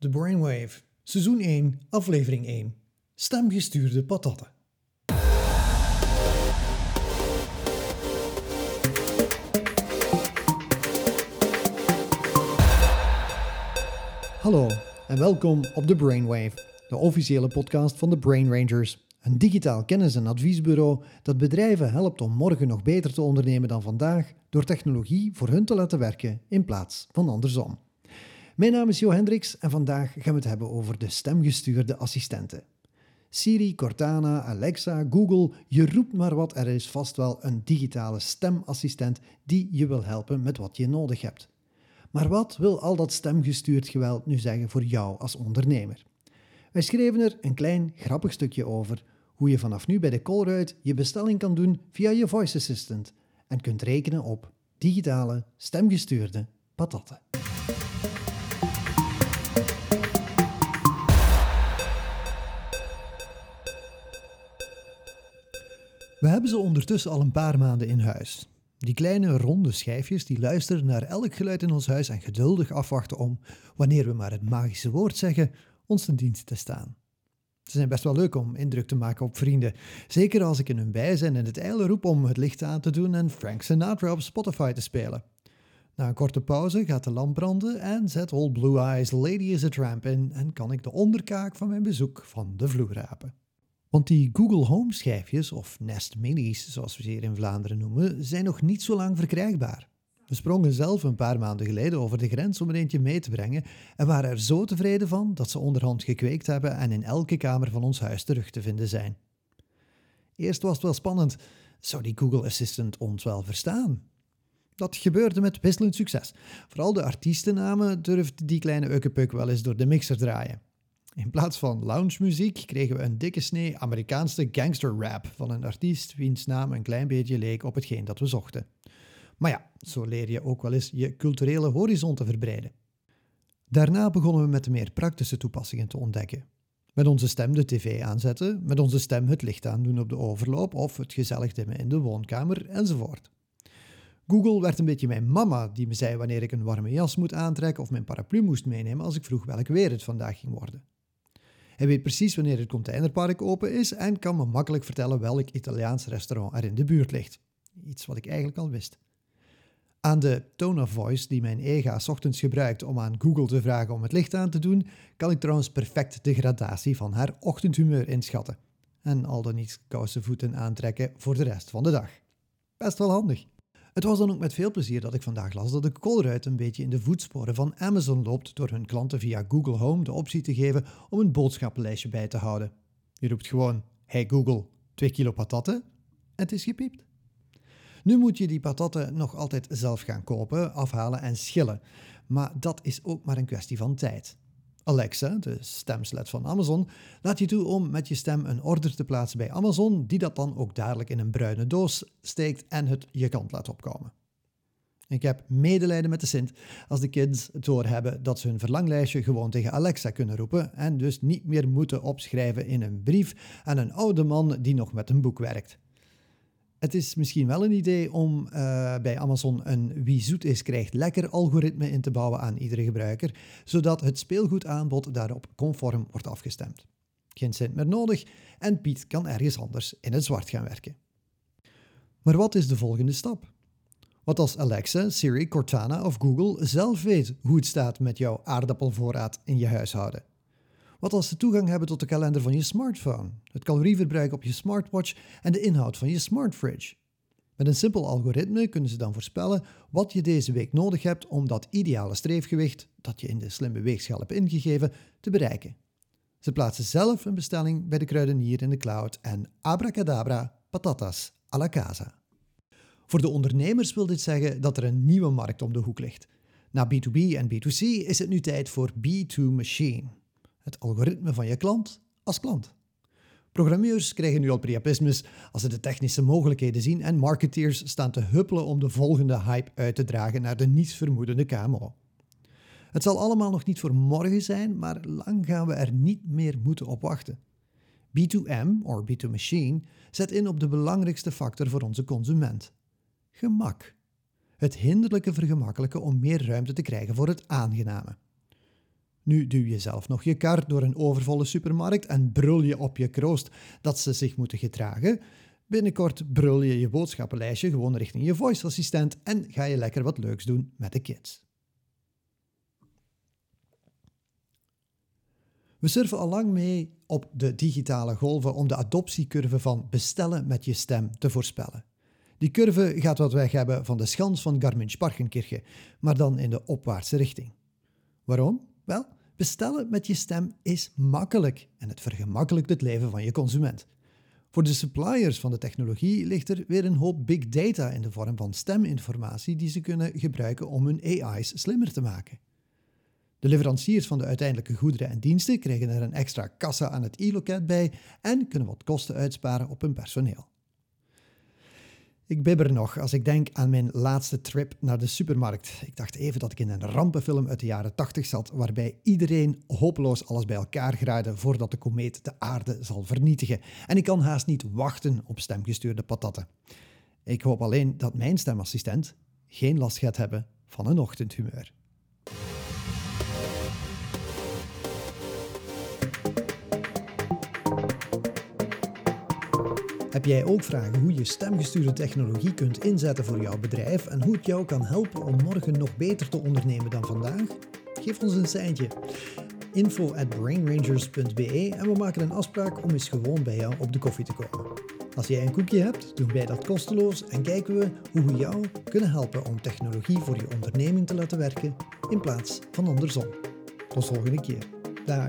The Brainwave, seizoen 1, aflevering 1. Stemgestuurde patatten. Hallo en welkom op The Brainwave, de officiële podcast van de Brain Rangers. Een digitaal kennis- en adviesbureau dat bedrijven helpt om morgen nog beter te ondernemen dan vandaag door technologie voor hun te laten werken in plaats van andersom. Mijn naam is Jo Hendricks en vandaag gaan we het hebben over de stemgestuurde assistenten. Siri, Cortana, Alexa, Google, je roept maar wat, er is vast wel een digitale stemassistent die je wil helpen met wat je nodig hebt. Maar wat wil al dat stemgestuurd geweld nu zeggen voor jou als ondernemer? Wij schreven er een klein grappig stukje over hoe je vanaf nu bij de Colruyt je bestelling kan doen via je voice assistant en kunt rekenen op digitale stemgestuurde patatten. We hebben ze ondertussen al een paar maanden in huis. Die kleine ronde schijfjes die luisteren naar elk geluid in ons huis en geduldig afwachten om, wanneer we maar het magische woord zeggen, ons ten dienst te staan. Ze zijn best wel leuk om indruk te maken op vrienden, zeker als ik in hun bijzijn in het eilen roep om het licht aan te doen en Frank Sinatra op Spotify te spelen. Na een korte pauze gaat de lamp branden en zet Old Blue Eyes Lady is a Tramp in en kan ik de onderkaak van mijn bezoek van de vloer rapen. Want die Google Home schijfjes, of Nest Minis zoals we ze hier in Vlaanderen noemen, zijn nog niet zo lang verkrijgbaar. We sprongen zelf een paar maanden geleden over de grens om er eentje mee te brengen en waren er zo tevreden van dat ze onderhand gekweekt hebben en in elke kamer van ons huis terug te vinden zijn. Eerst was het wel spannend, zou die Google Assistant ons wel verstaan? Dat gebeurde met wisselend succes. Vooral de artiestennamen durfde die kleine ukkepuk wel eens door de mixer draaien. In plaats van lounge-muziek kregen we een dikke snee Amerikaanse gangster rap van een artiest wiens naam een klein beetje leek op hetgeen dat we zochten. Maar ja, zo leer je ook wel eens je culturele horizon te verbreiden. Daarna begonnen we met de meer praktische toepassingen te ontdekken. Met onze stem de tv aanzetten, met onze stem het licht aandoen op de overloop of het gezellig dimmen in de woonkamer enzovoort. Google werd een beetje mijn mama die me zei wanneer ik een warme jas moet aantrekken of mijn paraplu moest meenemen als ik vroeg welk weer het vandaag ging worden. Hij weet precies wanneer het containerpark open is en kan me makkelijk vertellen welk Italiaans restaurant er in de buurt ligt. Iets wat ik eigenlijk al wist. Aan de tone of voice die mijn EGA ochtends gebruikt om aan Google te vragen om het licht aan te doen, kan ik trouwens perfect de gradatie van haar ochtendhumeur inschatten. En al dan niet kousenvoeten aantrekken voor de rest van de dag. Best wel handig. Het was dan ook met veel plezier dat ik vandaag las dat de Colruyt een beetje in de voetsporen van Amazon loopt door hun klanten via Google Home de optie te geven om een boodschappenlijstje bij te houden. Je roept gewoon, hey Google, 2 kilo patatten en het is gepiept. Nu moet je die patatten nog altijd zelf gaan kopen, afhalen en schillen. Maar dat is ook maar een kwestie van tijd. Alexa, de stemslet van Amazon, laat je toe om met je stem een order te plaatsen bij Amazon, die dat dan ook dadelijk in een bruine doos steekt en het je kant laat opkomen. Ik heb medelijden met de Sint als de kids het doorhebben dat ze hun verlanglijstje gewoon tegen Alexa kunnen roepen en dus niet meer moeten opschrijven in een brief aan een oude man die nog met een boek werkt. Het is misschien wel een idee om uh, bij Amazon een wie zoet is krijgt lekker algoritme in te bouwen aan iedere gebruiker, zodat het speelgoedaanbod daarop conform wordt afgestemd. Geen cent meer nodig en Piet kan ergens anders in het zwart gaan werken. Maar wat is de volgende stap? Wat als Alexa, Siri, Cortana of Google zelf weet hoe het staat met jouw aardappelvoorraad in je huishouden? Wat als ze toegang hebben tot de kalender van je smartphone, het calorieverbruik op je smartwatch en de inhoud van je smartfridge? Met een simpel algoritme kunnen ze dan voorspellen wat je deze week nodig hebt om dat ideale streefgewicht, dat je in de slimme weegschaal hebt ingegeven, te bereiken. Ze plaatsen zelf een bestelling bij de kruidenier in de cloud en abracadabra, patatas à la casa. Voor de ondernemers wil dit zeggen dat er een nieuwe markt om de hoek ligt. Na B2B en B2C is het nu tijd voor B2Machine het algoritme van je klant als klant. Programmeurs krijgen nu al priapismus als ze de technische mogelijkheden zien en marketeers staan te huppelen om de volgende hype uit te dragen naar de niets vermoedende KMO. Het zal allemaal nog niet voor morgen zijn, maar lang gaan we er niet meer moeten op wachten. B2M, of B2Machine, zet in op de belangrijkste factor voor onze consument: gemak. Het hinderlijke vergemakkelijken om meer ruimte te krijgen voor het aangename. Nu duw je zelf nog je kar door een overvolle supermarkt en brul je op je kroost dat ze zich moeten gedragen. Binnenkort brul je je boodschappenlijstje gewoon richting je voice-assistent en ga je lekker wat leuks doen met de kids. We surfen al lang mee op de digitale golven om de adoptiecurve van bestellen met je stem te voorspellen. Die curve gaat wat weg hebben van de schans van Garmisch-Partenkirchen, maar dan in de opwaartse richting. Waarom? Wel, bestellen met je stem is makkelijk en het vergemakkelijkt het leven van je consument. Voor de suppliers van de technologie ligt er weer een hoop big data in de vorm van steminformatie die ze kunnen gebruiken om hun AI's slimmer te maken. De leveranciers van de uiteindelijke goederen en diensten krijgen er een extra kassa aan het e-loket bij en kunnen wat kosten uitsparen op hun personeel. Ik bibber nog als ik denk aan mijn laatste trip naar de supermarkt. Ik dacht even dat ik in een rampenfilm uit de jaren 80 zat, waarbij iedereen hopeloos alles bij elkaar graaide voordat de komeet de aarde zal vernietigen. En ik kan haast niet wachten op stemgestuurde patatten. Ik hoop alleen dat mijn stemassistent geen last gaat hebben van een ochtendhumeur. Heb jij ook vragen hoe je stemgestuurde technologie kunt inzetten voor jouw bedrijf en hoe het jou kan helpen om morgen nog beter te ondernemen dan vandaag? Geef ons een seintje. info at brainrangers.be en we maken een afspraak om eens gewoon bij jou op de koffie te komen. Als jij een koekje hebt, doen wij dat kosteloos en kijken we hoe we jou kunnen helpen om technologie voor je onderneming te laten werken in plaats van andersom. Tot volgende keer. Dag.